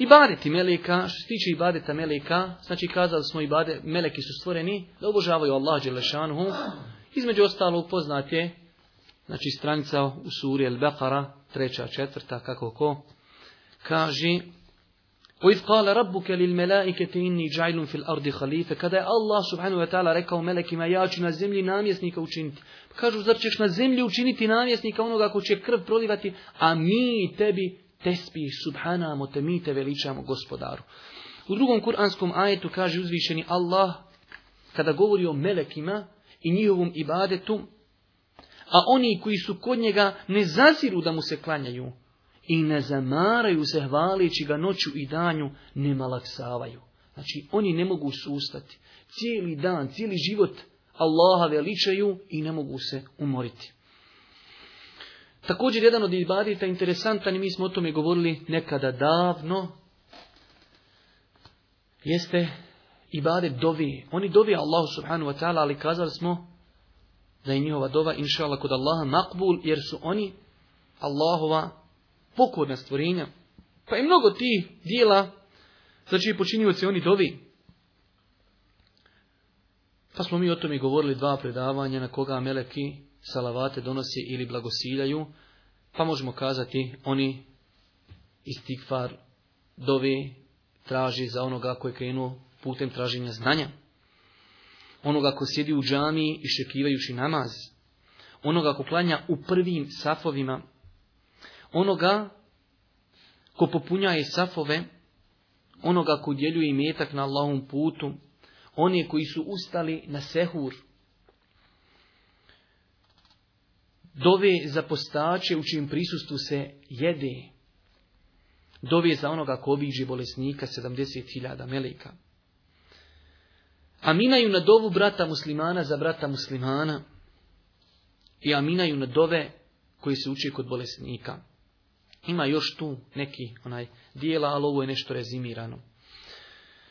Ibadeti meleka, što se tiče ibadeta meleka, znači kazali smo ibade, meleki su stvoreni da obožavaju Allah Đelešanuhu. Između ostalo poznat je, znači stranica u suri El-Bekara, treća, četvrta, kako ko, kaže وَإِذْ قَالَ رَبُّكَ لِلْمَلَائِكَةِ إِنِّي جَعِلٌ فِي الْأَرْضِ خَلِيفَ Kada je Allah subhanahu wa ta'ala rekao melekima, ja ću na zemlji namjesnika učiniti. Kažu, zar ćeš na zemlji učiniti namjesnika onoga ko će krv prolivati, a mi tebi tesbih, subhanamo, te mi te veličamo gospodaru. U drugom kuranskom ajetu kaže uzvišeni Allah, kada govori o melekima i njihovom ibadetu, a oni koji su kod njega ne zaziru da mu se klanjaju i ne zamaraju se hvalići ga noću i danju, ne malaksavaju. Znači, oni ne mogu sustati. Cijeli dan, cijeli život Allaha veličaju i ne mogu se umoriti. Također jedan od ibadeta interesantan i mi smo o tome govorili nekada davno jeste ibadet dovi. Oni dovi Allahu Subhanu wa ta'ala, ali kazali smo da je njihova dova inša Allah kod Allaha makbul, jer su oni Allahova pokorna stvorenja. Pa je mnogo tih dijela za čiji počinjuju oni dovi. Pa smo mi o tome govorili dva predavanja na koga meleki salavate donose ili blagosiljaju, pa možemo kazati oni istikvar dove traži za onoga koji je krenuo putem traženja znanja, onoga ko sjedi u i šekivajući namaz, onoga ko klanja u prvim safovima, onoga ko popunjaje safove, onoga ko djeljuje metak na Allahom putu, oni koji su ustali na sehur, Dove za postače u čijem prisustvu se jede. Dove za onoga ko obiđe bolesnika 70.000 melika. Aminaju na dovu brata muslimana za brata muslimana i aminaju na dove koji se uči kod bolesnika. Ima još tu neki onaj dijela, ali ovo je nešto rezimirano.